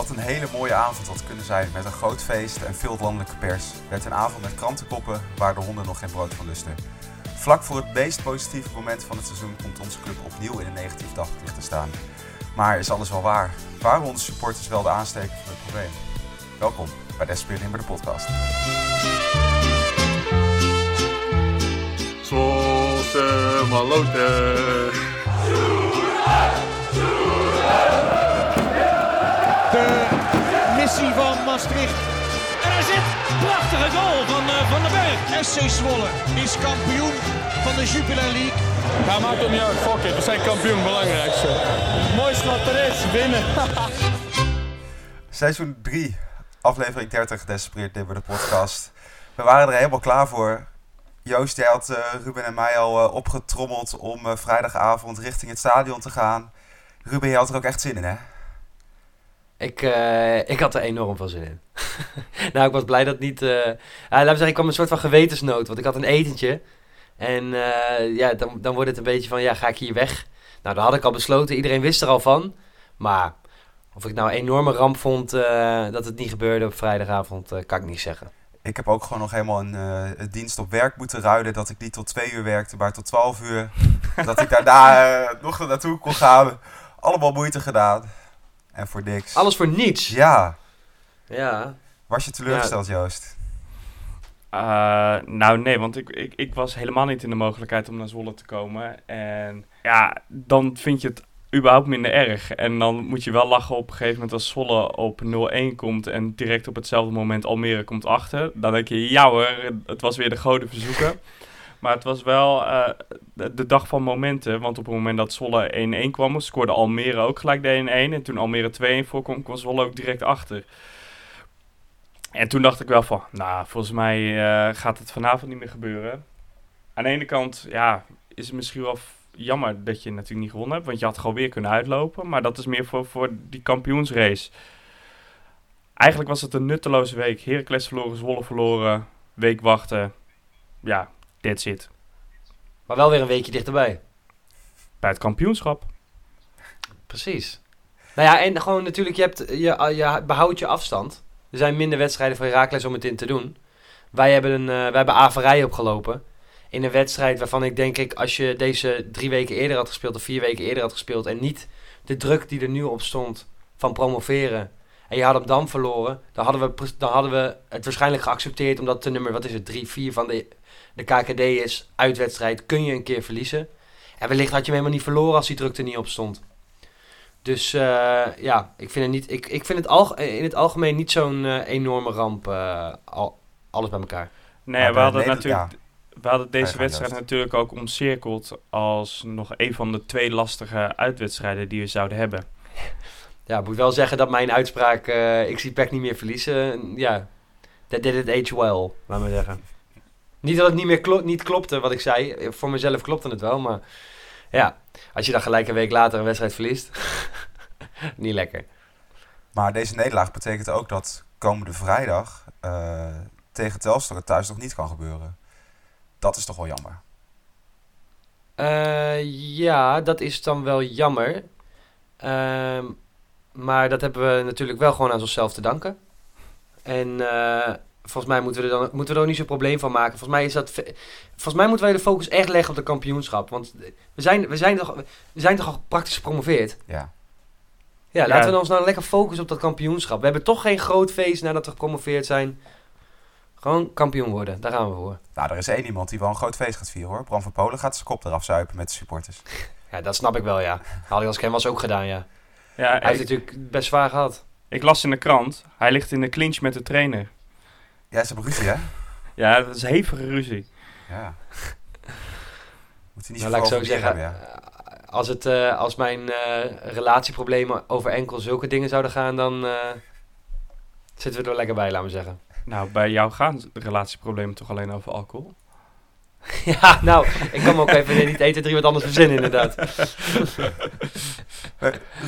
Wat een hele mooie avond had kunnen zijn met een groot feest en veel landelijke pers, werd een avond met krantenkoppen waar de honden nog geen brood van lusten. Vlak voor het meest positieve moment van het seizoen komt onze club opnieuw in een negatief daglicht te staan. Maar is alles wel waar? Waren onze supporters wel de aansteker van het probleem? Welkom bij Desperate Nimmer de podcast. Maloten. De missie van Maastricht. En hij zit. Prachtige goal van uh, Van den Berg. SC Zwolle is kampioen van de Jupiler League. Ja, maakt ook niet uit. Fuck it. We zijn kampioen. Belangrijkste. Het mooiste wat er is. Winnen. Seizoen 3, aflevering 30, Desperate Nimmer de podcast. We waren er helemaal klaar voor. Joost, jij had uh, Ruben en mij al uh, opgetrommeld om uh, vrijdagavond richting het stadion te gaan. Ruben, je had er ook echt zin in, hè? Ik, ik had er enorm veel zin in. nou, ik was blij dat niet... laten we zeggen, ik kwam een soort van gewetensnood. Want ik had een etentje. En ja, dan, dan wordt het een beetje van, ja, ga ik hier weg? Nou, dat had ik al besloten. Iedereen wist er al van. Maar of ik nou een enorme ramp vond dat het niet gebeurde op vrijdagavond, kan ik niet zeggen. Ik heb ook gewoon nog helemaal een, uh, een, dienst op werk moeten ruilen. Dat ik niet tot twee uur werkte, maar tot twaalf uur. dat ik daarna uh, nog naartoe kon gaan. Allemaal moeite gedaan. En voor niks. Alles voor niets? Ja. Ja. Was je teleurgesteld, ja. Joost? Uh, nou nee, want ik, ik, ik was helemaal niet in de mogelijkheid om naar Zwolle te komen. En ja, dan vind je het überhaupt minder erg. En dan moet je wel lachen op een gegeven moment als Zwolle op 0-1 komt en direct op hetzelfde moment Almere komt achter. Dan denk je, ja hoor, het was weer de goden verzoeken. Maar het was wel uh, de, dag van momenten, want op het moment dat Zwolle 1-1 kwam, scoorde Almere ook gelijk de 1-1. En toen Almere 2-1 voorkwam, kwam Zwolle ook direct achter. En toen dacht ik wel van, nou, volgens mij uh, gaat het vanavond niet meer gebeuren. Aan de ene kant, ja, is het misschien wel jammer dat je natuurlijk niet gewonnen hebt. Want je had gewoon weer kunnen uitlopen. Maar dat is meer voor, voor die kampioensrace. Eigenlijk was het een nutteloze week. Heracles verloren, Zwolle verloren. Week wachten. Ja, that's it. Maar wel weer een weekje dichterbij. Bij het kampioenschap. Precies. Nou ja, en gewoon natuurlijk, je, hebt, je, je behoudt je afstand. Er zijn minder wedstrijden voor Heracles om het in te doen. Wij hebben, een, uh, wij hebben averij opgelopen in een wedstrijd waarvan ik denk ik, als je deze drie weken eerder had gespeeld of vier weken eerder had gespeeld en niet de druk die er nu op stond van promoveren en je had hem dan verloren, dan hadden we, dan hadden we het waarschijnlijk geaccepteerd omdat de nummer, wat is het, 3, 4 van de, de KKD is, uitwedstrijd, kun je een keer verliezen. En wellicht had je hem helemaal niet verloren als die druk er niet op stond. Dus uh, ja, ik vind het, niet, ik, ik vind het alg in het algemeen niet zo'n uh, enorme ramp, uh, al, alles bij elkaar. Nee, maar we hadden natuurlijk... Ja we hadden deze wedstrijd natuurlijk ook omcirkeld als nog een van de twee lastige uitwedstrijden die we zouden hebben. Ja, ik moet wel zeggen dat mijn uitspraak, uh, ik zie Peck niet meer verliezen, ja, that did it age well, laat maar zeggen. Niet dat het niet meer klo niet klopte wat ik zei, voor mezelf klopte het wel, maar ja, als je dan gelijk een week later een wedstrijd verliest, niet lekker. Maar deze nederlaag betekent ook dat komende vrijdag uh, tegen Telstar het thuis nog niet kan gebeuren. Dat is toch wel jammer? Uh, ja, dat is dan wel jammer. Uh, maar dat hebben we natuurlijk wel gewoon aan onszelf te danken. En uh, volgens mij moeten we, er dan, moeten we er ook niet zo'n probleem van maken. Volgens mij, is dat, volgens mij moeten wij de focus echt leggen op de kampioenschap. Want we zijn, we zijn, toch, we zijn toch al praktisch gepromoveerd? Ja. Ja, laten ja. we ons nou lekker focussen op dat kampioenschap. We hebben toch geen groot feest nadat we gepromoveerd zijn. Gewoon kampioen worden, daar gaan we voor. Nou, er is één iemand die wel een groot feest gaat vieren hoor. Bram van Polen gaat zijn kop eraf zuipen met de supporters. Ja, dat snap ik wel, ja. Had ik als ik hem was ook gedaan, ja. ja hij ik, heeft natuurlijk best zwaar gehad. Ik las in de krant, hij ligt in de clinch met de trainer. Ja, ze hebben ruzie, hè? ja, dat is hevige ruzie. Ja. Moet hij niet nou, laat ik zo zeggen, hebben, ja. als, het, uh, als mijn uh, relatieproblemen over enkel zulke dingen zouden gaan, dan uh, zitten we er lekker bij, laten we zeggen. Nou, bij jou gaan relatieproblemen toch alleen over alcohol? ja, nou, ik kan me ook even niet eten drie wat anders verzinnen, inderdaad.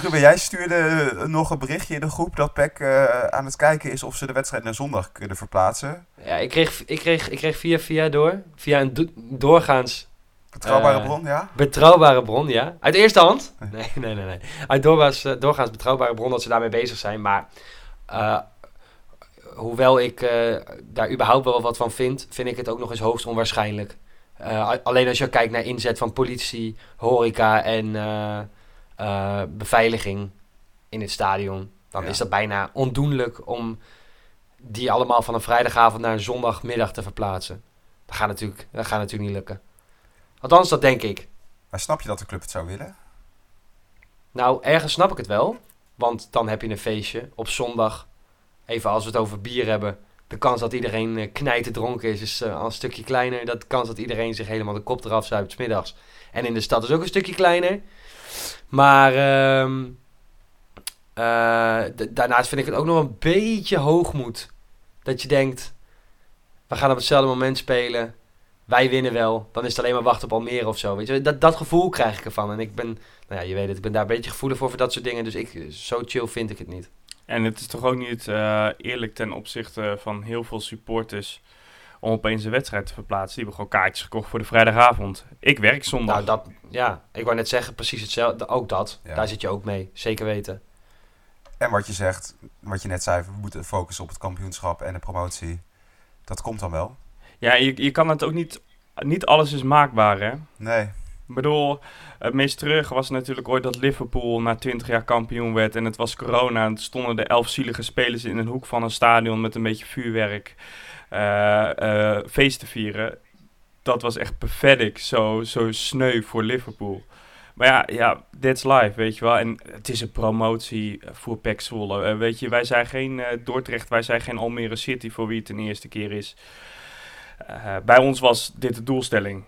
Ruben, jij stuurde nog een berichtje in de groep dat PEC uh, aan het kijken is of ze de wedstrijd naar zondag kunnen verplaatsen. Ja, ik kreeg, ik kreeg, ik kreeg via via door, via een do doorgaans Betrouwbare Eh, bron, ja? Betrouwbare bron, ja. Uit eerste hand? Nee, nee, nee. nee. Uit doorgaans, eh, doorgaans betrouwbare bron dat ze daarmee bezig zijn. Maar eh, hoewel ik eh, daar überhaupt wel wat van vind, vind ik het ook nog eens hoogst onwaarschijnlijk. Eh, alleen als je kijkt naar inzet van politie, horeca en eh, eh, beveiliging in het stadion, dan Ja. is dat bijna ondoenlijk om die allemaal van een vrijdagavond naar een zondagmiddag te verplaatsen. Dat gaat natuurlijk, dat gaat natuurlijk niet lukken. Althans, dat denk ik. Maar snap je dat de club het zou willen? Nou, ergens snap ik het wel. Want dan heb je een feestje op zondag. Even als we het over bier hebben. De kans dat iedereen eh, knijten dronken is, is eh, al een stukje kleiner. De kans dat iedereen zich helemaal de kop eraf zuipt middags. En in de stad is ook een stukje kleiner. Maar ehm, eh, daarnaast vind ik het ook nog een beetje hoogmoed. Dat je denkt, we gaan op hetzelfde moment spelen. Wij winnen wel. Dan is het alleen maar wachten op Almere of zo. Weet je? Dat, dat gevoel krijg ik ervan. En ik ben, nou ja, je weet het, ik ben daar een beetje gevoelig voor voor dat soort dingen. Dus ik, zo chill vind ik het niet. En het is toch ook niet eh, eerlijk ten opzichte van heel veel supporters om opeens een wedstrijd te verplaatsen. Die hebben gewoon kaartjes gekocht voor de vrijdagavond. Ik werk zondag. Nou, dat, ja, ik wou net zeggen, precies hetzelfde. Ook dat. Ja. Daar zit je ook mee. Zeker weten. En wat je zegt, wat je net zei, we moeten focussen op het kampioenschap en de promotie. Dat komt dan wel. Ja, je, je kan het ook niet... Niet alles is maakbaar, hè? Nee, Ik bedoel, het meest terug was natuurlijk ooit dat Liverpool na 20 jaar kampioen werd. En het was corona. En stonden de elf zielige spelers in een hoek van een stadion met een beetje vuurwerk eh, eh, feest te vieren. Dat was echt pathetic. Zo, zo sneu voor Liverpool. Maar ja, ja, that's life, weet je wel. En het is een promotie voor Zwolle. Eh, weet je, wij zijn geen Dordrecht, wij zijn geen Almere City voor wie het een eerste keer is. Bij ons was dit de doelstelling.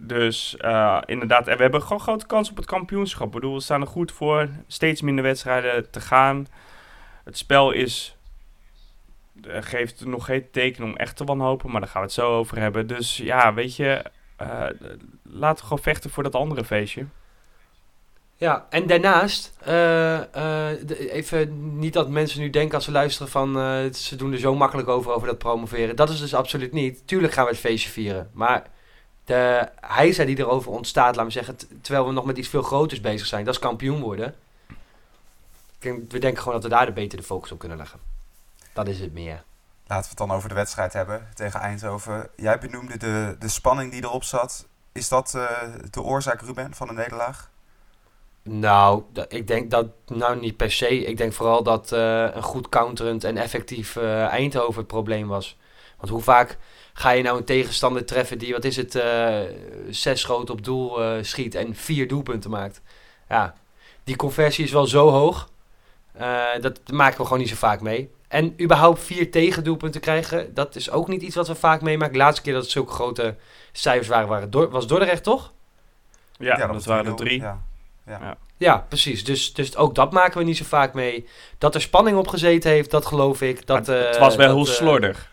Dus eh, inderdaad, we hebben gewoon grote kans op het kampioenschap. Ik bedoel, we staan er goed voor. Steeds minder wedstrijden te gaan. Het spel is, eh, geeft nog geen teken om echt te wanhopen, maar daar gaan we het zo over hebben. Dus ja, weet je, eh, laten we gewoon vechten voor dat andere feestje. Ja, en daarnaast, even niet dat mensen nu denken als ze luisteren van ze doen er zo makkelijk over, over dat promoveren. Dat is dus absoluut niet. Tuurlijk gaan we het feestje vieren, maar de hijza die erover ontstaat, laten we zeggen, terwijl we nog met iets veel groters bezig zijn, dat is kampioen worden. We denken gewoon dat we daar de beter de focus op kunnen leggen. Dat is het meer. laten we het dan over de wedstrijd hebben tegen Eindhoven. Jij benoemde de, de spanning die erop zat. Is dat eh, de oorzaak, Ruben, van de nederlaag? Nou, ik denk dat, nou niet per se. Ik denk vooral dat eh, een goed counterend en effectief eh, Eindhoven het probleem was. Want hoe vaak ga je nou een tegenstander treffen die, wat is het, eh, zes schoten op doel eh, schiet en vier doelpunten maakt? Ja, die conversie is wel zo hoog. Eh, dat maken we gewoon niet zo vaak mee. En überhaupt vier tegendoelpunten krijgen, dat is ook niet iets wat we vaak meemaken. De laatste keer dat het zulke grote cijfers waren, waren Dor- was Dordrecht toch? Ja, dat, waren er 3-0. drie. Ja. Ja, precies. Dus, dus ook dat maken we niet zo vaak mee. Dat er spanning op gezeten heeft, dat geloof ik. Dat, Maar het was wel dat, heel slordig.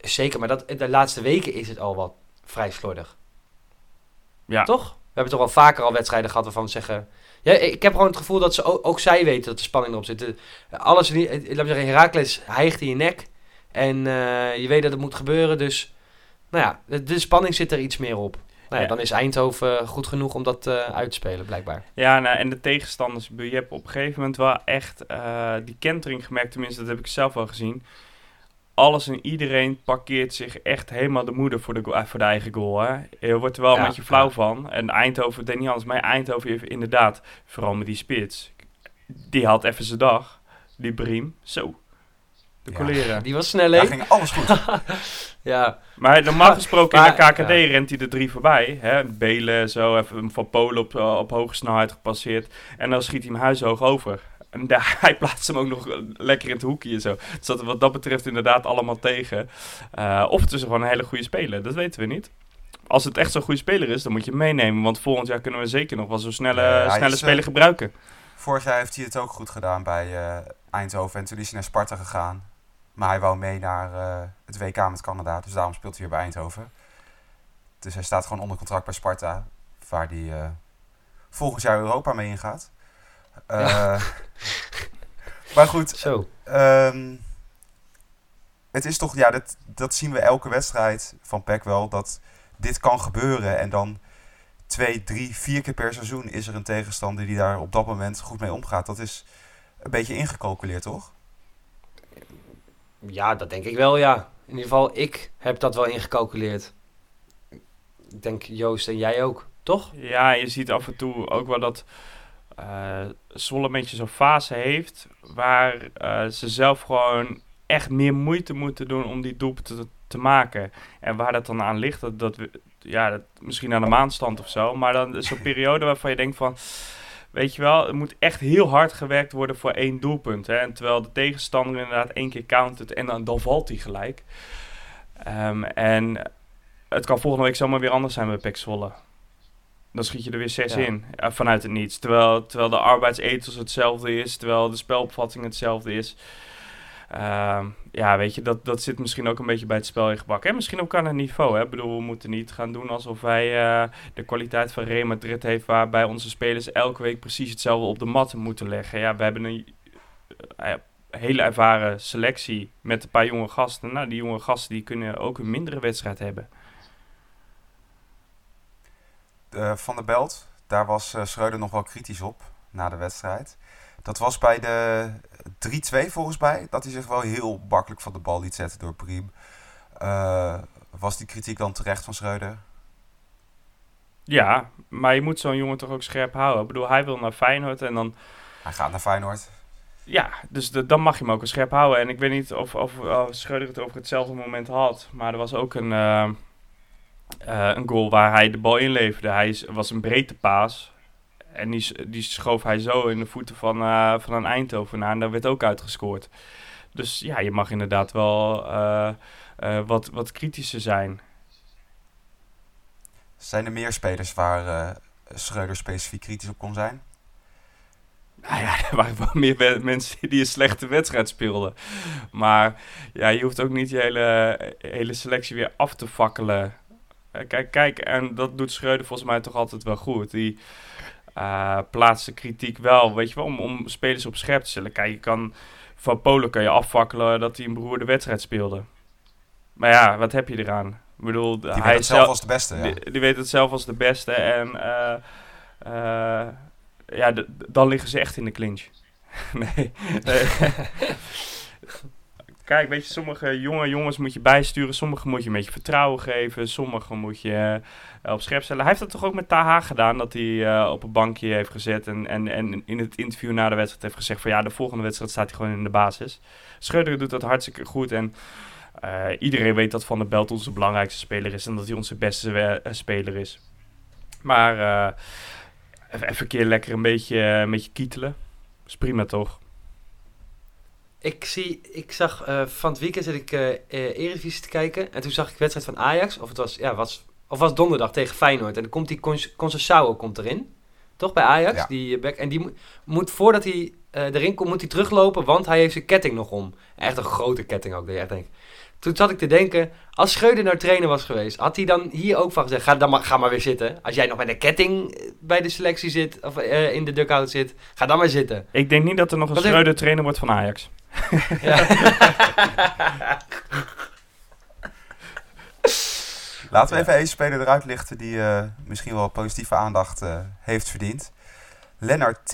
Zeker, maar dat, de laatste weken is het al wat vrij slordig. Ja. Toch? We hebben toch al vaker al wedstrijden gehad waarvan we zeggen... Ja, ik heb gewoon het gevoel dat ze ook, ook zij weten dat de spanning erop zit. Alles, eh, laat me zeggen, Herakles hijgt in je nek. En eh, je weet dat het moet gebeuren, dus... Nou ja, de, de spanning zit er iets meer op. Nou ja, dan is Eindhoven goed genoeg om dat eh, uit te spelen, blijkbaar. Ja, nou, en de tegenstanders, je hebt op een gegeven moment wel echt eh, die kentering gemerkt, tenminste dat heb ik zelf wel gezien. Alles en iedereen parkeert zich echt helemaal de moeder voor de, go- eh, voor de eigen goal. Hè? Je wordt er wel Ja, een beetje flauw ja. van. En Eindhoven deed niet anders, maar Eindhoven heeft inderdaad, vooral met die spits, die had even zijn dag. Die Briem, zo. De Ja. Die was snel, Daar ging alles goed. Ja, Maar normaal gesproken in de KKD ja. rent hij er drie voorbij. Hè? Belen zo, even van Polen op, eh, op hoge snelheid gepasseerd. En dan schiet hij hem huishoog over. En daar, hij plaatst hem ook nog lekker in het hoekje en zo. Dus dat wat dat betreft inderdaad allemaal tegen. Eh, of het is gewoon een hele goede speler, dat weten we niet. Als het echt zo'n goede speler is, dan moet je hem meenemen. Want volgend jaar kunnen we zeker nog wel zo'n snelle, Ja, snelle is, eh, speler gebruiken. Vorig jaar heeft hij het ook goed gedaan bij eh, Eindhoven. En toen is hij naar Sparta gegaan. Maar hij wou mee naar het WK met Canada. Dus daarom speelt hij weer bij Eindhoven. Dus hij staat gewoon onder contract bij Sparta. Waar hij volgend jaar Europa mee ingaat. Eh, maar goed, zo. Ehm, het is toch, ja, dat, dat zien we elke wedstrijd van PEC wel. Dat dit kan gebeuren en dan twee, drie, vier keer per seizoen is er een tegenstander die daar op dat moment goed mee omgaat. Dat is een beetje ingecalculeerd, toch? Ja, dat denk ik wel, ja. In ieder geval, ik heb dat wel ingecalculeerd. Ik denk Joost en jij ook, toch? Ja, je ziet af en toe ook wel dat eh Zwolle een beetje zo'n fase heeft waar eh, ze zelf gewoon echt meer moeite moeten doen om die doelpunten te, te maken. En waar dat dan aan ligt, dat, dat, ja, dat, misschien aan de maanstand of zo. Maar dan zo'n periode waarvan je denkt van, weet je wel, er moet echt heel hard gewerkt worden voor één doelpunt. Hè? En terwijl de tegenstander inderdaad één keer countert en dan, dan valt hij gelijk. Ehm, en het kan volgende week zomaar weer anders zijn bij Pek Zwolle. Dan schiet je er weer zes Ja. in, eh, vanuit het niets. Terwijl, terwijl de arbeidsethos hetzelfde is, terwijl de spelopvatting hetzelfde is. Ehm, ja, weet je, dat, dat zit misschien ook een beetje bij het spel ingebakken. En misschien ook aan het niveau. Hè? Ik bedoel, we moeten niet gaan doen alsof wij eh, de kwaliteit van Real Madrid heeft... waarbij onze spelers elke week precies hetzelfde op de mat moeten leggen. Ja, we hebben een eh, hele ervaren selectie met een paar jonge gasten. Nou, die jonge gasten die kunnen ook een mindere wedstrijd hebben. Eh, van der Belt, daar was eh, Schreuder nog wel kritisch op na de wedstrijd. Dat was bij de 3-2 volgens mij, dat hij zich wel heel makkelijk van de bal liet zetten door Priem. Eh, was die kritiek dan terecht van Schreuder? Ja, maar je moet zo'n jongen toch ook scherp houden. Ik bedoel, hij wil naar Feyenoord en dan... Hij gaat naar Feyenoord. Ja, dus de- dan mag je hem ook wel scherp houden. En ik weet niet of, of, of Schreuder het over hetzelfde moment had. Maar er was ook een, eh, een goal waar hij de bal inleverde. Hij is, was een breedtepaas. En die, die schoof hij zo in de voeten van, eh, van een Eindhovenaar. En daar werd ook uitgescoord. Dus ja, je mag inderdaad wel eh, wat, wat kritischer zijn. Zijn er meer spelers waar Schreuder specifiek kritisch op kon zijn? Nou ja, er waren wel meer mensen die een slechte wedstrijd speelden. Maar ja, je hoeft ook niet je hele, hele selectie weer af te fakkelen. Eh, Kijk, kijk, en dat doet Schreuder volgens mij toch altijd wel goed. Die eh, plaatst de kritiek wel, weet je wel, om, om spelers op scherp te stellen. Kijk, je kan, van Polen kan je afvakkelen dat hij een beroerde wedstrijd speelde. Maar ja, wat heb je eraan? Ik bedoel, Die hij weet het zelf als de beste. Ja. die, die weet het zelf als de beste. En eh, eh, ja, dan liggen ze echt in de clinch. nee. nee. Kijk, weet je, sommige jonge jongens moet je bijsturen. Sommige moet je een beetje vertrouwen geven. Sommige moet je eh, op scherp stellen. Hij heeft dat toch ook met Taha gedaan. Dat hij eh, op een bankje heeft gezet. En, en, en in het interview na de wedstrijd heeft gezegd van... Ja, de volgende wedstrijd staat hij gewoon in de basis. Schreuder doet dat hartstikke goed. En eh, iedereen weet dat Van der Belt onze belangrijkste speler is. En dat hij onze beste speler is. Maar even, een keer lekker een beetje, een beetje kietelen. is prima toch? Ik, zie, ik zag eh, van het weekend zit ik eh eh, Eredivisie te kijken. En toen zag ik de wedstrijd van Ajax. Of het was, ja, was, of was donderdag tegen Feyenoord. En dan komt die Conceição komt erin. Toch bij Ajax? Ja. Die back. En die moet, moet voordat hij eh, erin komt, moet hij teruglopen. Want hij heeft zijn ketting nog om. Echt een grote ketting ook. Dat je echt denkt. Toen zat ik te denken, als Schreuder nou trainer was geweest, had hij dan hier ook van gezegd, ga, dan maar, ga maar weer zitten. Als jij nog met een ketting bij de selectie zit, of eh, in de dugout zit, ga dan maar zitten. Ik denk niet dat er nog een Schreuder trainer wordt van Ajax. Ja. Laten we even één speler eruit lichten die eh, misschien wel positieve aandacht eh, heeft verdiend. Lennart T.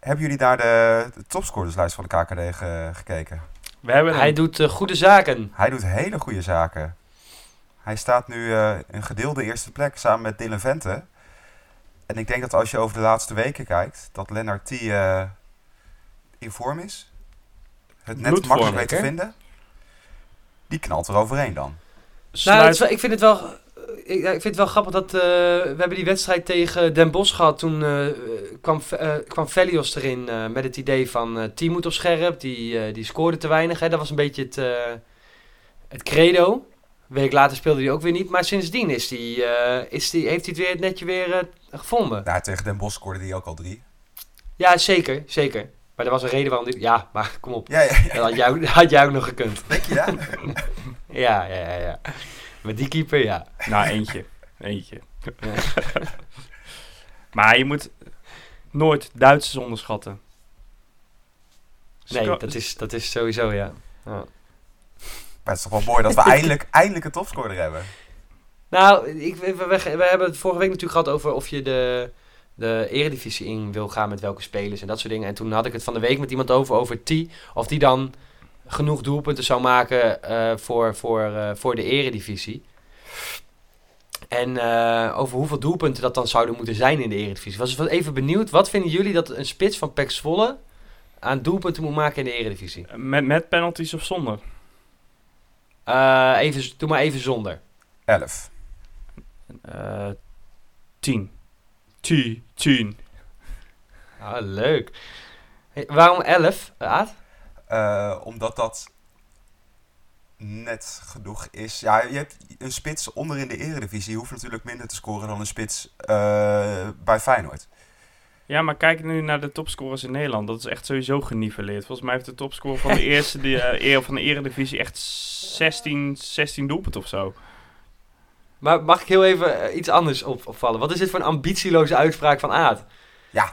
Hebben jullie naar de, de topscorerslijst van de KKD ge- gekeken? We hebben Hij doet eh, goede zaken. Hij doet hele goede zaken. Hij staat nu eh een gedeelde eerste plek samen met Dylan Vente. En ik denk dat als je over de laatste weken kijkt, dat Lennart T. eh, in vorm is. Het net Bloedvorm, makkelijk weet te vinden. Die knalt er overheen dan. Nou, is ik vind het wel. Ik, ja, ik vind het wel grappig dat eh, we hebben die wedstrijd tegen Den Bosch gehad. Toen eh, kwam, eh, kwam Velios erin eh, met het idee van eh team moet op scherp. Die, eh, die scoorde te weinig. Hè. Dat was een beetje het, eh, het credo. Een week later speelde hij ook weer niet. Maar sindsdien is die, eh, is die, heeft hij het weer het netje weer eh, gevonden. Nou, tegen Den Bosch scoorde hij ook al drie. Ja, zeker. Zeker. Maar er was een reden waarom dit... Ja, maar kom op. Ja, ja, ja. Dat had jij, ook- had jij ook nog gekund. denk je dat? Ja, ja, ja. ja. Met die keeper, ja. Nou, eentje. Eentje. maar je moet nooit Duitsers onderschatten. Nee, dat is, dat is sowieso, ja. ja. Maar het is toch wel mooi dat we eindelijk, eindelijk een topscorer hebben. Nou, ik, we, we, we hebben het vorige week natuurlijk gehad over of je de, de eredivisie in wil gaan met welke spelers en dat soort dingen. En toen had ik het van de week met iemand over, over T. Of die dan genoeg doelpunten zou maken eh, voor, voor, eh, voor de eredivisie. En eh, over hoeveel doelpunten dat dan zouden moeten zijn in de eredivisie. Was even benieuwd, wat vinden jullie dat een spits van Pek Zwolle aan doelpunten moet maken in de eredivisie? Met, met penalties of zonder? Eh, even, doe maar even zonder. 11. Eh 10. 10. 10. Ah, leuk. Hey, waarom 11, Aad? Eh, omdat dat net genoeg is. Ja, je hebt een spits onder in de eredivisie. Je hoeft natuurlijk minder te scoren dan een spits eh, bij Feyenoord. Ja, maar kijk nu naar de topscorers in Nederland. Dat is echt sowieso geniveleerd. Volgens mij heeft de topscorer van de eerste die, eh, van de eredivisie echt 16, 16 doelpunten of zo. Maar mag ik heel even eh, iets anders op, opvallen? Wat is dit voor een ambitieloze uitspraak van Aad? Ja.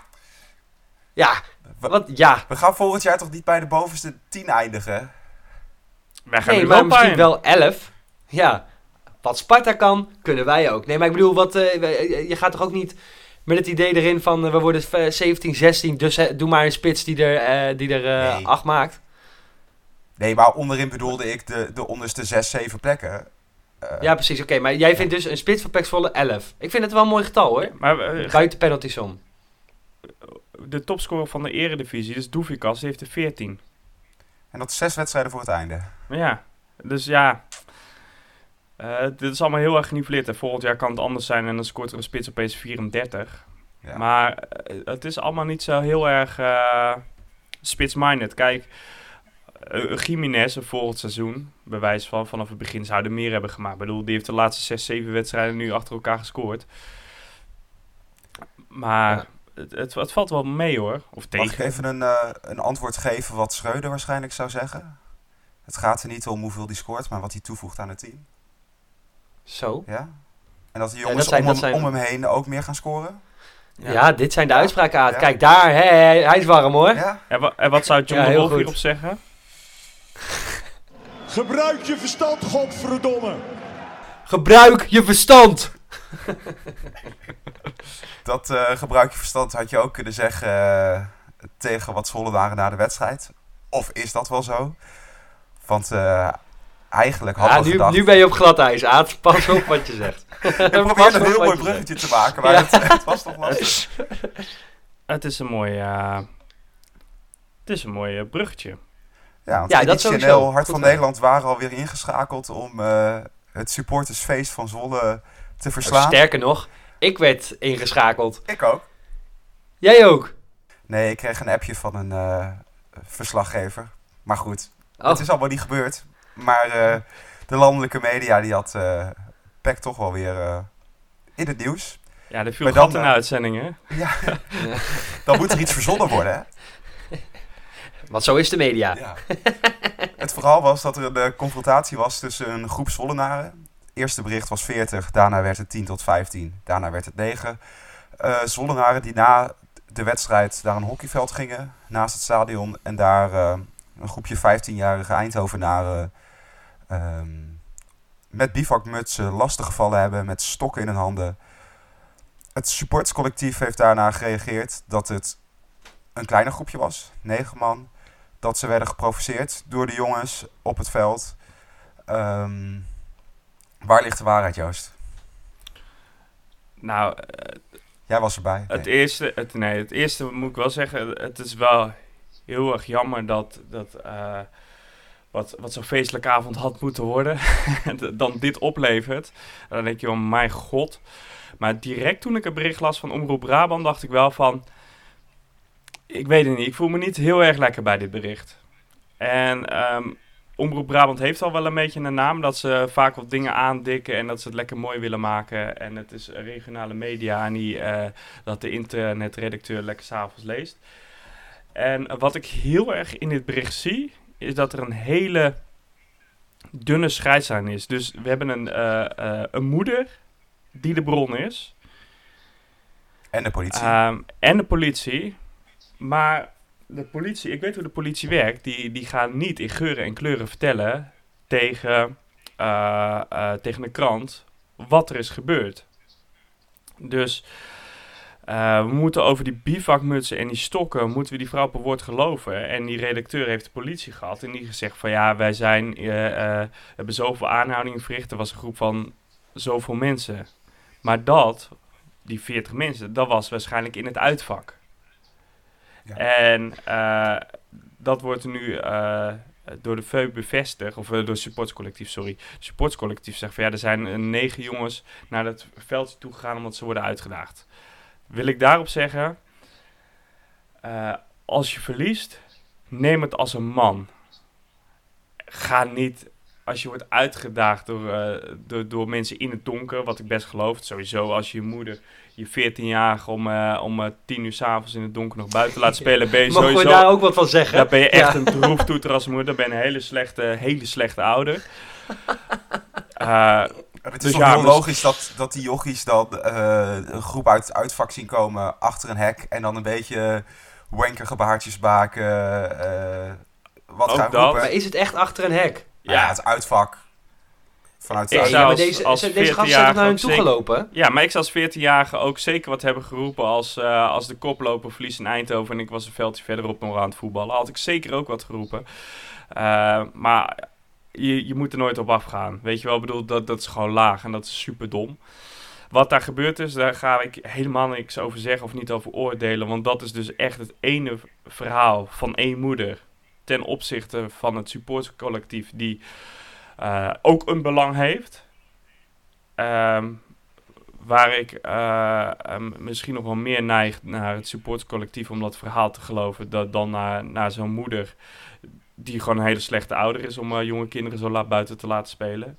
Ja, We, wat? Ja. we gaan volgend jaar toch niet bij de bovenste 10 eindigen? Wij gaan Nee, er maar wel misschien wel 11. Ja. Wat Sparta kan, kunnen wij ook. Nee, maar ik bedoel, wat, eh, we- je gaat toch ook niet met het idee erin van eh, we worden v- 17, 16, dus eh, doe maar een spits die er, eh, die er eh, Nee. 8 maakt. Nee, maar onderin bedoelde ik de, de onderste 6, 7 plekken. Eh, Ja, precies. Oké, maar jij vindt dus een spits van Pek Zwolle 11. Ik vind het wel een mooi getal hoor. Maar eh, Buiten penalties om. de topscorer van de eredivisie, dus Doefikas, heeft er 14. En dat is zes wedstrijden voor het einde. Maar ja, dus ja. eh, dit is allemaal heel erg geniveleerd. En volgend jaar kan het anders zijn en dan scoort er een spits opeens 34. Ja. Maar het is allemaal niet zo heel erg eh spits-minded. Kijk, uh, Jiménez volgend seizoen, bewijs van vanaf het begin, zouden meer hebben gemaakt. Ik bedoel, die heeft de laatste 6, 7 wedstrijden nu achter elkaar gescoord. Maar Ja. het, het, het valt wel mee hoor. Of Mag ik tegen. even een, eh, een antwoord geven wat Schreuder waarschijnlijk zou zeggen? Het gaat er niet om hoeveel die scoort, maar wat hij toevoegt aan het team. Zo. Ja? En dat de Ja, jongens dat zijn- om, dat hem, zijn- om hem heen ook meer gaan scoren? Ja, dit zijn de uitspraken Aad. Ja. Kijk daar, hè, hij, is warm hoor. Ja? En, wa- en wat zou John Ja, de Wolf hierop zeggen? Gebruik je verstand, godverdomme. Gebruik je verstand. Dat eh, gebruik je verstand had je ook kunnen zeggen eh, tegen wat Zollenaren na de wedstrijd. Of is dat wel zo? Want eh, eigenlijk hadden Ja, we nu, gedacht... nu ben je op glad ijs, Aad. Pas op wat je zegt. ik op een heel mooi je bruggetje te maken, maar Ja. het, het was toch lastig. Het is een mooi, eh, het is een mooi bruggetje. Ja, want Ja, dat. NL, Hart Goed van. Nederland waren alweer ingeschakeld om eh, het supportersfeest van Zwolle te verslaan. Sterker nog, ik werd ingeschakeld. Ik ook. Jij ook. Nee, ik kreeg een appje van een eh, verslaggever. Maar goed, Oh, het is allemaal niet gebeurd. Maar eh, de landelijke media die had eh PEC toch wel weer eh, in het nieuws. Ja, er viel Maar dan, eh, uitzending, hè? Ja, dan moet er iets verzonnen worden, hè? Want zo is de media. Het verhaal was dat er een confrontatie was tussen een groep Zwollenaren. Eerste bericht was 40, daarna werd het 10 tot 15, daarna werd het 9. Eh Zwollenaren die na de wedstrijd naar een hockeyveld gingen, naast het stadion. En daar eh, een groepje 15-jarige Eindhovenaren ehm, met bivakmutsen lastig gevallen hebben, met stokken in hun handen. Het supportscollectief heeft daarna gereageerd dat het een kleiner groepje was, negen man dat ze werden geprovoceerd door de jongens op het veld. Ehm, waar ligt de waarheid, Joost? Nou, eh, Jij was erbij. het, eerste, het, nee, het eerste moet ik wel zeggen, het is wel heel erg jammer dat, dat eh, wat, wat zo'n feestelijke avond had moeten worden, dan dit oplevert. Dan denk je wel, mijn god. Maar direct toen ik het bericht las van Omroep Brabant, dacht ik wel van, ik weet het niet, ik voel me niet heel erg lekker bij dit bericht. En ehm, Omroep Brabant heeft al wel een beetje een naam dat ze vaak wat dingen aandikken en dat ze het lekker mooi willen maken. En het is regionale media en die, eh, dat de internetredacteur lekker s'avonds leest. En wat ik heel erg in dit bericht zie, is dat er een hele dunne scheidslijn is. Dus we hebben een, eh, eh, een moeder die de bron is. En de politie. Ehm, en de politie. Maar de politie, ik weet hoe de politie werkt. Die, die gaan niet in geuren en kleuren vertellen tegen, eh, eh, tegen een krant wat er is gebeurd. Dus uh, we moeten over die bivakmutsen en die stokken, moeten we die vrouw een woord geloven. En die redacteur heeft de politie gehad en die gezegd van ja, wij zijn, hebben zoveel aanhoudingen verricht. Er was een groep van zoveel mensen. Maar dat, die 40 mensen, dat was waarschijnlijk in het uitvak. En dat wordt nu door de VEU bevestigd, of door het supportscollectief, sorry. Supportscollectief zegt van ja, er zijn negen jongens naar het veldje toe gegaan omdat ze worden uitgedaagd wil ik daarop zeggen, als je verliest, neem het als een man. Ga niet, als je wordt uitgedaagd door, door, door mensen in het donker, wat ik best geloof. Sowieso als je moeder, je 14-jarige, om, uh, om 10 uur s'avonds in het donker nog buiten laat spelen, ben je Mag sowieso... je daar ook wat van zeggen? Daar ben je echt ja. een droeftoeter als moeder. Dan ben je een hele slechte, hele slechte ouder. Het is dus toch heel logisch dat, dat die jochies dan uh, een groep uit uitvak zien komen achter een hek en dan een beetje wankergebaartjes maken. Uh, wat gaan dat. Maar is het echt achter een hek? Ja, ja het uitvak. Vanuit ik ja, maar deze, als deze gasten zijn naar hun toe gelopen. Ja, maar ik zou als 14-jarige ook zeker wat hebben geroepen als, uh, als de koploper verliest in Eindhoven en ik was een veldje verderop nog aan het voetballen. Had ik zeker ook wat geroepen. Uh, maar je, je moet er nooit op afgaan. Weet je wel, ik bedoel, dat, dat is gewoon laag en dat is super dom. Wat daar gebeurd is, daar ga ik helemaal niks over zeggen of niet over oordelen. Want dat is dus echt het ene verhaal van één moeder ten opzichte van het supportcollectief die uh, ook een belang heeft. Um, waar ik um, misschien nog wel meer neig naar het supportcollectief om dat verhaal te geloven dat, dan naar, naar zo'n moeder die gewoon een hele slechte ouder is om uh, jonge kinderen zo laat buiten te laten spelen.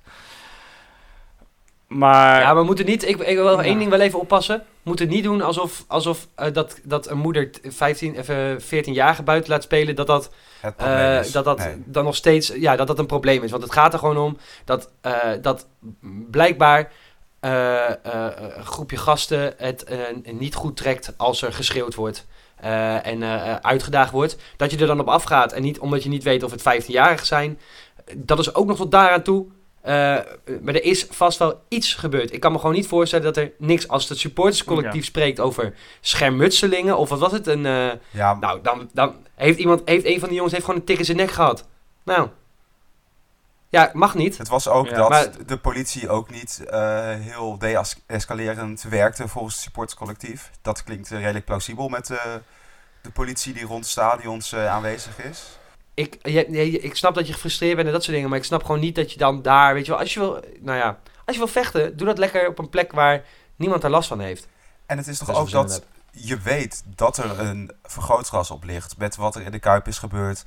Maar... Ja, we moeten niet... Ik, ik wil ja. één ding wel even oppassen. We moeten niet doen alsof, alsof uh, dat, dat een moeder 15, uh, 14 jaar buiten laat spelen... dat dat, uh, dat, dat nee. dan nog steeds... Ja, dat dat een probleem is. Want het gaat er gewoon om dat, dat blijkbaar... een groepje gasten het niet goed trekt als er geschreeuwd wordt. Uh, en uh, uitgedaagd wordt, dat je er dan op afgaat. En niet omdat je niet weet of het 15-jarigen zijn. Dat is ook nog tot daaraan toe. Uh, maar er is vast wel iets gebeurd. Ik kan me gewoon niet voorstellen dat er niks, als het supporterscollectief ja. spreekt over schermutselingen of wat was het? Een, ja. Nou, dan, dan heeft iemand, heeft een van die jongens heeft gewoon een tik in zijn nek gehad. Nou, ja, mag niet. Het was ook ja, dat maar... de politie ook niet uh, heel de-escalerend werkte volgens het supporterscollectief. Dat klinkt uh, redelijk plausibel met uh, de politie die rond stadions aanwezig is. Ik, je, je, ik snap dat je gefrustreerd bent en dat soort dingen, maar ik snap gewoon niet dat je dan daar, weet je wel, als je wil, nou ja, als je wil vechten, doe dat lekker op een plek waar niemand er last van heeft. En het is toch ook dat heb. je weet dat er een vergrootglas op ligt met wat er in de Kuip is gebeurd.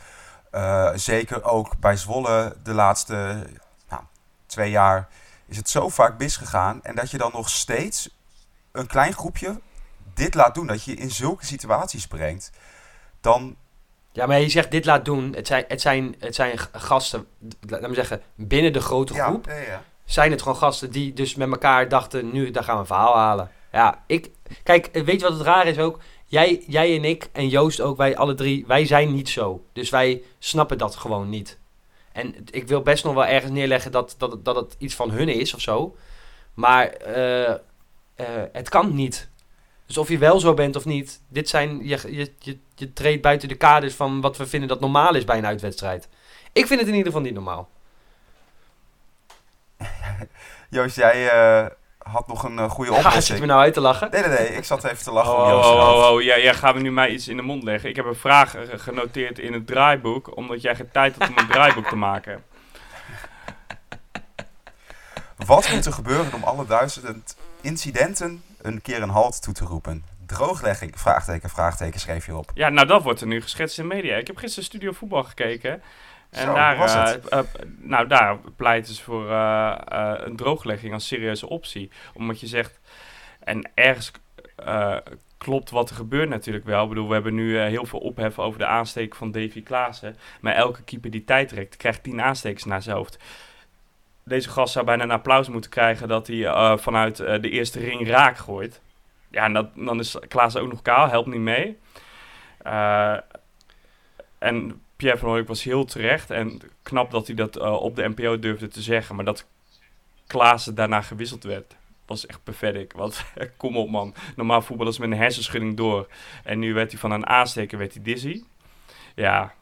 Uh, zeker ook bij Zwolle de laatste nou, twee jaar is het zo vaak misgegaan. En dat je dan nog steeds een klein groepje dit laat doen. Dat je in zulke situaties brengt. Dan... Ja, maar je zegt dit laat doen. Het zijn, het zijn, het zijn gasten, laat me zeggen, binnen de grote groep. Ja, ja. Zijn het gewoon gasten die dus met elkaar dachten, nu daar gaan we een verhaal halen. Ja, ik... Kijk, weet je wat het raar is ook? Jij, jij en ik en Joost ook, wij alle drie, wij zijn niet zo. Dus wij snappen dat gewoon niet. En ik wil best nog wel ergens neerleggen dat, dat, dat het iets van hun is of zo. Maar uh, uh, het kan niet. Dus of je wel zo bent of niet, dit zijn, je, je, je, je treedt buiten de kaders van wat we vinden dat normaal is bij een uitwedstrijd. Ik vind het in ieder geval niet normaal. Joost, jij uh, had nog een uh, goede oplossing. Ja, zit je me nou uit te lachen? Nee, nee, nee. Ik zat even te lachen oh, Joost. Oh, oh, oh, ja, jij gaat me nu mij iets in de mond leggen. Ik heb een vraag genoteerd in het draaiboek, omdat jij geen tijd had om een draaiboek te maken. Wat moet er gebeuren om alle duizend incidenten een keer een halt toe te roepen? Drooglegging, vraagteken, vraagteken, schreef je op. Ja, nou dat wordt er nu geschetst in media. Ik heb gisteren Studio Voetbal gekeken. En Zo, daar, was het? uh, nou, daar pleiten ze voor uh, een drooglegging als serieuze optie. Omdat je zegt, en ergens klopt wat er gebeurt natuurlijk wel. Ik bedoel, we hebben nu heel veel ophef over de aansteek van Davy Klaassen. Maar elke keeper die tijd trekt, krijgt tien aanstekers naar zijn hoofd. Deze gast zou bijna een applaus moeten krijgen dat hij vanuit de eerste ring raak gooit. Ja, en dat, dan is Klaassen ook nog kaal, helpt niet mee. en Pierre van Hooydonk was heel terecht. En knap dat hij dat op de NPO durfde te zeggen. Maar dat Klaassen daarna gewisseld werd. Was echt pathetic. Want kom op man. Normaal voetballers met een hersenschudding door. En nu werd hij van een aansteker werd hij dizzy. Ja,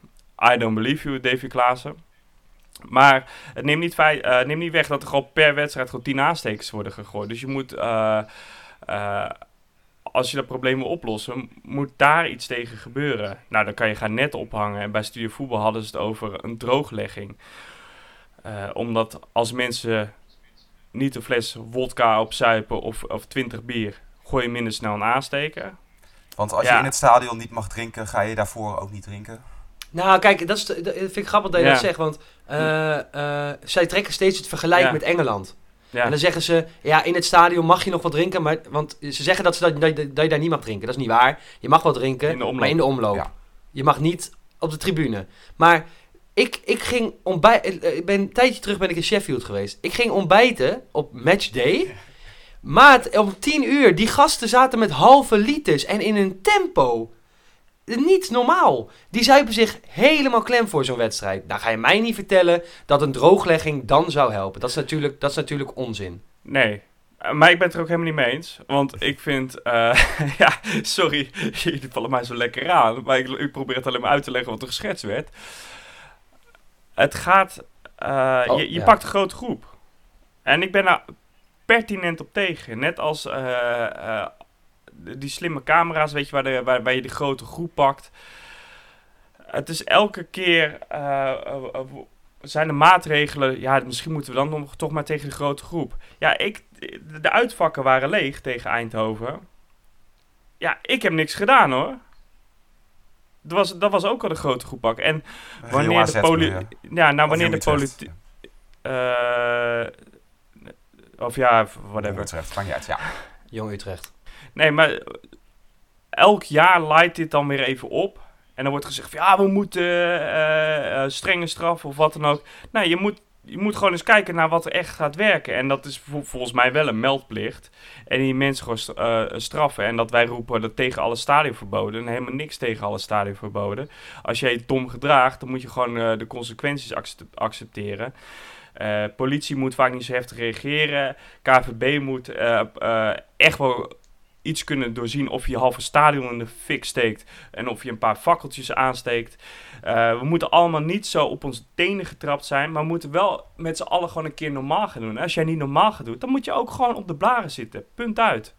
I don't believe you, Davy Klaassen. Maar het neemt niet, eh, neemt niet weg dat er gewoon per wedstrijd gewoon 10 aanstekers worden gegooid. Dus je moet, eh, eh, als je dat probleem wil oplossen, moet daar iets tegen gebeuren. Nou, dan kan je gaan net ophangen. En bij Studio Voetbal hadden ze het over een drooglegging. Omdat als mensen niet een fles wodka opzuipen of, of 20 bier, gooi je minder snel een aansteker. Want als Ja. je in het stadion niet mag drinken, ga je daarvoor ook niet drinken. Nou, kijk, dat, is, dat vind ik grappig dat je Ja. dat zegt. Want eh, eh, zij trekken steeds het vergelijk Ja. met Engeland. Ja, En dan zeggen ze, ja, in het stadion mag je nog wat drinken. Maar, want ze zeggen dat, ze dat, dat, dat je daar niet mag drinken. Dat is niet waar. Je mag wel drinken, In maar in de omloop. Ja. Je mag niet op de tribune. Maar ik, ik ging ontbijten... Ik ben een tijdje terug ben ik in Sheffield geweest. Ik ging ontbijten op matchday. Maat, om tien uur, die gasten zaten met halve liters en in een tempo. Niet normaal. Die zuipen zich helemaal klem voor zo'n wedstrijd. Nou ga je mij niet vertellen dat een drooglegging dan zou helpen. Dat is natuurlijk, dat is natuurlijk onzin. Nee. Eh, Maar ik ben het er ook helemaal niet mee eens. Want ik vind... eh, ja, sorry. Jullie vallen mij zo lekker aan. Maar ik, ik probeer het alleen maar uit te leggen wat er geschetst werd. Het gaat... eh, Oh, je je ja. pakt een grote groep. En ik ben daar pertinent op tegen. Net als die slimme camera's, weet je, waar de, waarbij je de grote groep pakt. Het is elke keer... eh, eh, eh, zijn de maatregelen... Ja, misschien moeten we dan nog toch maar tegen de grote groep. Ja, ik, de uitvakken waren leeg tegen Eindhoven. Ja, ik heb niks gedaan hoor. Dat was, dat was ook al de grote groep pak. En wanneer de AZ poli- bedoel je? Ja, nou Of wanneer de Jong Utrecht. politiek... of ja, Jong whatever. Utrecht, niet uit, ja. Jong Utrecht. Nee, maar elk jaar leidt dit dan weer even op. En dan wordt gezegd van ja, we moeten eh, eh, strenge straffen of wat dan ook. Nou, je moet, je moet gewoon eens kijken naar wat er echt gaat werken. En dat is vol- volgens mij wel een meldplicht. En die mensen gewoon st- eh, straffen. En dat wij roepen dat tegen alle stadionverboden. En helemaal niks tegen alle stadionverboden. Als jij je dom gedraagt, dan moet je gewoon eh, de consequenties accept- accepteren. Eh, politie moet vaak niet zo heftig reageren. KVB moet eh, eh, echt wel iets kunnen doorzien of je halve stadion in de fik steekt en of je een paar fakkeltjes aansteekt. Eh, we moeten allemaal niet zo op onze tenen getrapt zijn, maar we moeten wel met z'n allen gewoon een keer normaal gaan doen. En als jij niet normaal gaat doen, dan moet je ook gewoon op de blaren zitten. Punt uit.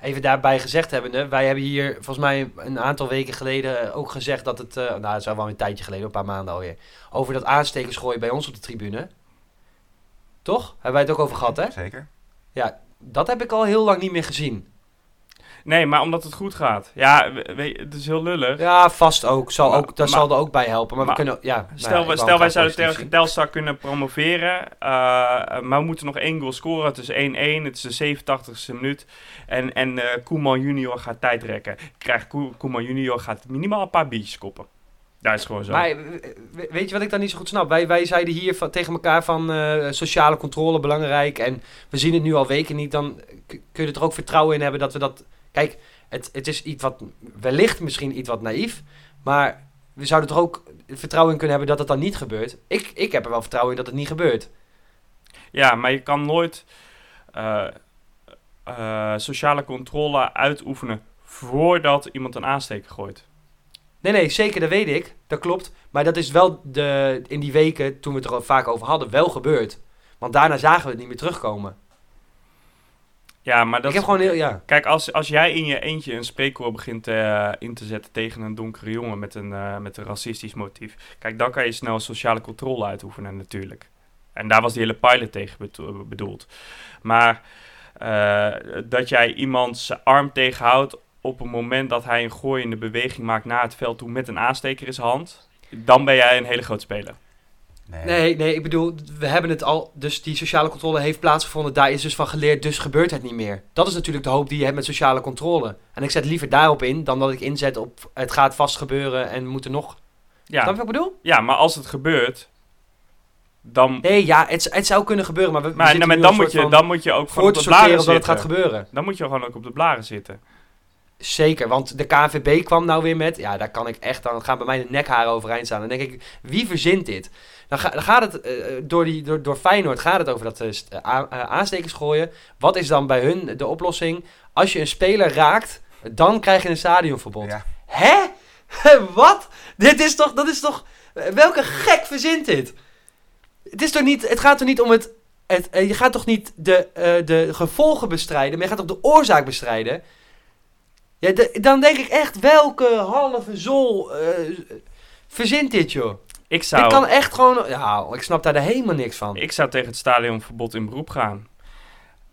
Even daarbij gezegd hebbende, wij hebben hier volgens mij een aantal weken geleden ook gezegd dat het, eh, nou het is al wel een tijdje geleden, een paar maanden alweer, over dat aanstekers gooien bij ons op de tribune. Toch? Hebben wij het ook over gehad, hè? Zeker. Dat heb ik al heel lang niet meer gezien. Nee, maar omdat het goed gaat. Ja, we- weet je, het is heel lullig. Ja, vast ook. Zal Maar- ook dat maar- zal er ook bij helpen. Maar, maar we kunnen, ja, nou ja, Stel, wij- wou stel wij zouden tegen. Telstar kunnen promoveren, eh, maar we moeten nog één goal scoren. Het is 1-1, het is de 87ste minuut. En, en eh, Koeman junior gaat tijd rekken. Krijgt Koe- Koeman junior gaat minimaal een paar biertjes koppen. Dat is gewoon zo. Maar we- weet je wat ik dan niet zo goed snap? Wij, wij zeiden hier van, tegen elkaar van eh, sociale controle belangrijk. En we zien het nu al weken niet. Dan kun je er toch ook vertrouwen in hebben dat we dat... Kijk, het, het is iets wat wellicht misschien iets wat naïef. Maar we zouden er ook vertrouwen in kunnen hebben dat het dan niet gebeurt. Ik, ik heb er wel vertrouwen in dat het niet gebeurt. Ja, maar je kan nooit eh, eh, sociale controle uitoefenen voordat iemand een aansteker gooit. Nee, nee, zeker, dat weet ik. Dat klopt. Maar dat is wel de, in die weken, toen we het er al vaak over hadden, wel gebeurd. Want daarna zagen we het niet meer terugkomen. Ja, maar dat ik heb gewoon heel... Ja. Kijk, als, als jij in je eentje een spreekwoord begint in te zetten tegen een donkere jongen met een, eh, met een racistisch motief. Kijk, dan kan je snel sociale controle uitoefenen natuurlijk. En daar was die hele pilot tegen bedo- bedoeld. Maar eh, dat jij iemand zijn arm tegenhoudt op het moment dat hij een gooiende beweging maakt naar het veld toe met een aansteker in zijn hand. Dan ben jij een hele grote speler. Nee. Nee, nee, ik bedoel, we hebben het al, dus die sociale controle heeft plaatsgevonden, daar is dus van geleerd, dus gebeurt het niet meer. Dat is natuurlijk de hoop die je hebt met sociale controle. En ik zet liever daarop in, dan dat ik inzet op, het gaat vast gebeuren en moeten nog... Snap je Ja, wat ik bedoel? ja maar als het gebeurt, dan, Nee, ja, het, het zou kunnen gebeuren, maar we, we maar, zitten dan, moet je, dan moet je ook gewoon voor op de blaren sorteren dat het zitten. gaat gebeuren. Dan moet je gewoon ook op de blaren zitten. Zeker, want de KNVB kwam nou weer met... Ja, daar kan ik echt... Dan gaan bij mij de nekharen overeind staan. Dan denk ik, wie verzint dit? Dan, ga- dan gaat het... eh, door, die, door, door Feyenoord gaat het over dat eh, eh, eh, aanstekers gooien. Wat is dan bij hun de oplossing? Als je een speler raakt, dan krijg je een stadionverbod. Ja. Hè? Wat? Dit is toch... Dat is toch... Welke gek verzint dit? Het, is toch niet, het gaat toch niet om het... het eh, je gaat toch niet de, eh, de gevolgen bestrijden, maar je gaat toch de oorzaak bestrijden? Ja, de- dan denk ik echt, welke halve zol eh, verzint dit, joh? Ik zou, Ik kan echt gewoon... Ja, ik snap daar helemaal niks van. ik zou tegen het stadionverbod in beroep gaan.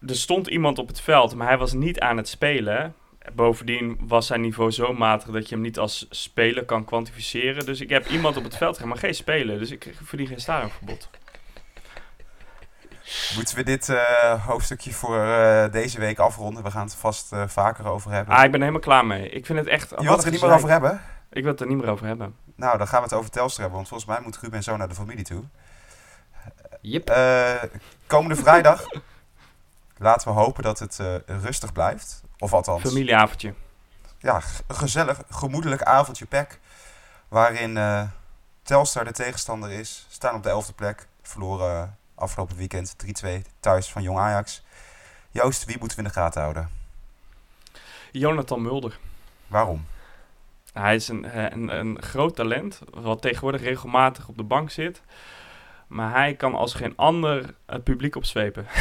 Er stond iemand op het veld, maar hij was niet aan het spelen. Bovendien was zijn niveau zo matig dat je hem niet als speler kan kwantificeren. Dus ik heb iemand op het veld maar geen speler. Dus ik verdien geen stadionverbod. Moeten we dit eh, hoofdstukje voor eh, deze week afronden? We gaan het vast eh, vaker over hebben. Ah, ik ben er helemaal klaar mee. Ik vind het echt... je wilt het er niet meer over hebben? Ik wil het er niet meer over hebben. Nou, dan gaan we het over Telstra hebben. Want volgens mij moet Ruben zo naar de familie toe. Yep. Eh, komende vrijdag. Laten we hopen dat het eh, rustig blijft. Of althans, Familieavondje. ja, gezellig, gemoedelijk avondje pek. Waarin eh Telstar de tegenstander is. Staan op de elfde plek. Verloren afgelopen weekend 3-2 thuis van Jong Ajax. Joost, wie moeten we in de gaten houden? Jonathan Mulder. Waarom? Hij is een, eh, een, een groot talent, wat tegenwoordig regelmatig op de bank zit. Maar hij kan als geen ander het publiek opzwepen.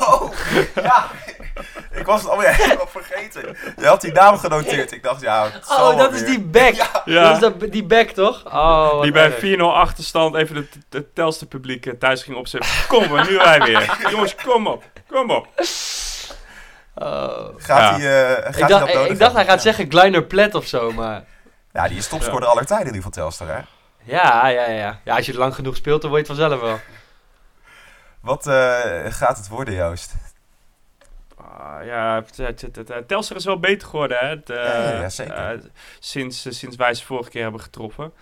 Oh, ja. Ik was het alweer helemaal vergeten. Je had die naam genoteerd. Ik dacht, ja, Oh, dat is die back. Ja. Dat is dat, die back, toch? Oh, Die bij erg. 4-0 achterstand even het het telste publiek eh, thuis ging opzetten. Kom maar, nu wij weer. Jongens, kom op, kom op. Oh. Gaat Ja. hij, eh, gaat Ik hij dacht, dat ik, dacht hij gaat zeggen Kleiner Plet of zo, maar... Ja, die is topscorer aller tijden nu van Telstar, hè? Ja, ja, ja. Ja, als je er lang genoeg speelt, dan word je het vanzelf wel. Wat eh, gaat het worden, Joost? Ah, ja, het, het, het, het- het Telstar is wel beter geworden, hè? Het, eh, Ja, ja, ja, zeker. eh, sinds, sinds wij ze vorige keer hebben getroffen.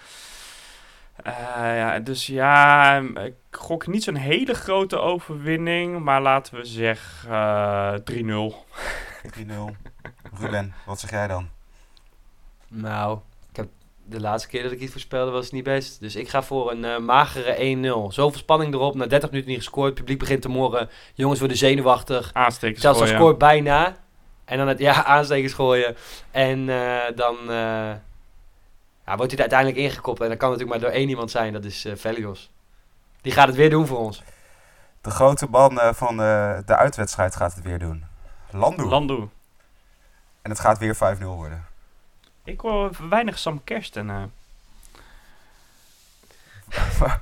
Eh, ja, dus ja, ik gok niet zo'n hele grote overwinning, maar laten we zeggen eh 3-0. 3-0. Ruben, wat zeg jij dan? Nou, de laatste keer dat ik iets voorspelde was het niet best. Dus ik ga voor een eh, magere 1-0. Zoveel spanning erop. Na 30 minuten niet gescoord. Het publiek begint te morren. Jongens worden zenuwachtig. Aanstekers Telstar gooien. scoort bijna. En dan het ja, aanstekers gooien. En eh, dan eh, ja, wordt hij uiteindelijk ingekopt. En dan kan het natuurlijk maar door één iemand zijn. Dat is Velios. Die gaat het weer doen voor ons. De grote man van de uitwedstrijd gaat het weer doen. Landoe. Landoe. en het gaat weer 5-0 worden. Ik hoor weinig Sam Kersten. eh.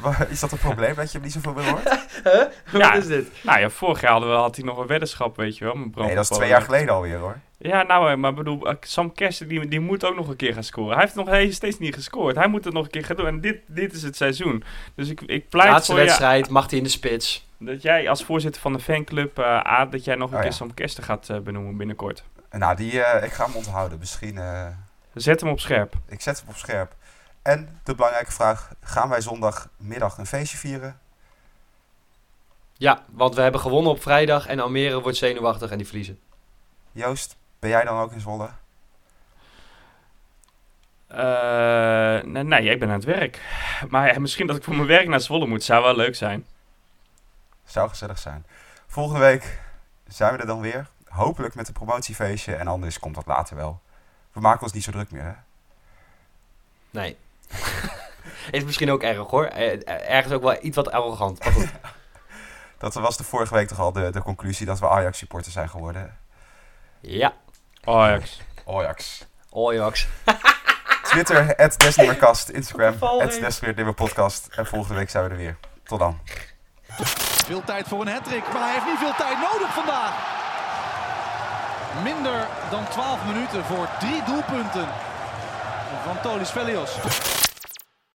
Wa- Is dat een probleem dat je hem niet zoveel meer hoort? Huh? Ja. Wat is dit? Nou ja, vorig jaar hadden we, had hij nog een weddenschap, weet je wel. Met Bram Nee, dat is twee jaar geleden alweer hoor. Ja, nou, eh, maar ik bedoel, eh, Sam Kersten die, die moet ook nog een keer gaan scoren. Hij heeft nog hij heeft steeds niet gescoord. Hij moet het nog een keer gaan doen. En dit, dit is het seizoen. Dus ik, ik pleit Laatste voor wedstrijd. Mag hij in de spits. dat jij als voorzitter van de fanclub, eh A, dat jij nog een Oh, keer ja. Sam Kersten gaat benoemen binnenkort. Nou, die, eh, ik ga hem onthouden. Misschien, eh, Zet hem op scherp. ik zet hem op scherp. En de belangrijke vraag, gaan wij zondagmiddag een feestje vieren? Ja, want we hebben gewonnen op vrijdag. En Almere wordt zenuwachtig en die verliezen. Joost, ben jij dan ook in Zwolle? Eh, nee, nee, ik ben aan het werk. Maar ja, misschien dat ik voor mijn werk naar Zwolle moet. Zou wel leuk zijn. Zou gezellig zijn. Volgende week zijn we er dan weer. Hopelijk met een promotiefeestje en anders komt dat later wel. We maken ons niet zo druk meer, hè? Nee. is misschien ook erg hoor. Eh, Ergens ook wel iets wat arrogant. Maar goed. Dat was de vorige week toch al de, de conclusie dat we Ajax-supporter zijn geworden. ja. Ajax. Ajax. Ajax. Twitter, het Desnieuwerkast. Instagram, heen. Desnieuwerpodcast. En volgende week zijn we er weer. Tot dan. Veel tijd voor een hattrick, maar hij heeft niet veel tijd nodig vandaag. Minder dan 12 minuten voor drie doelpunten van Tolis Velios.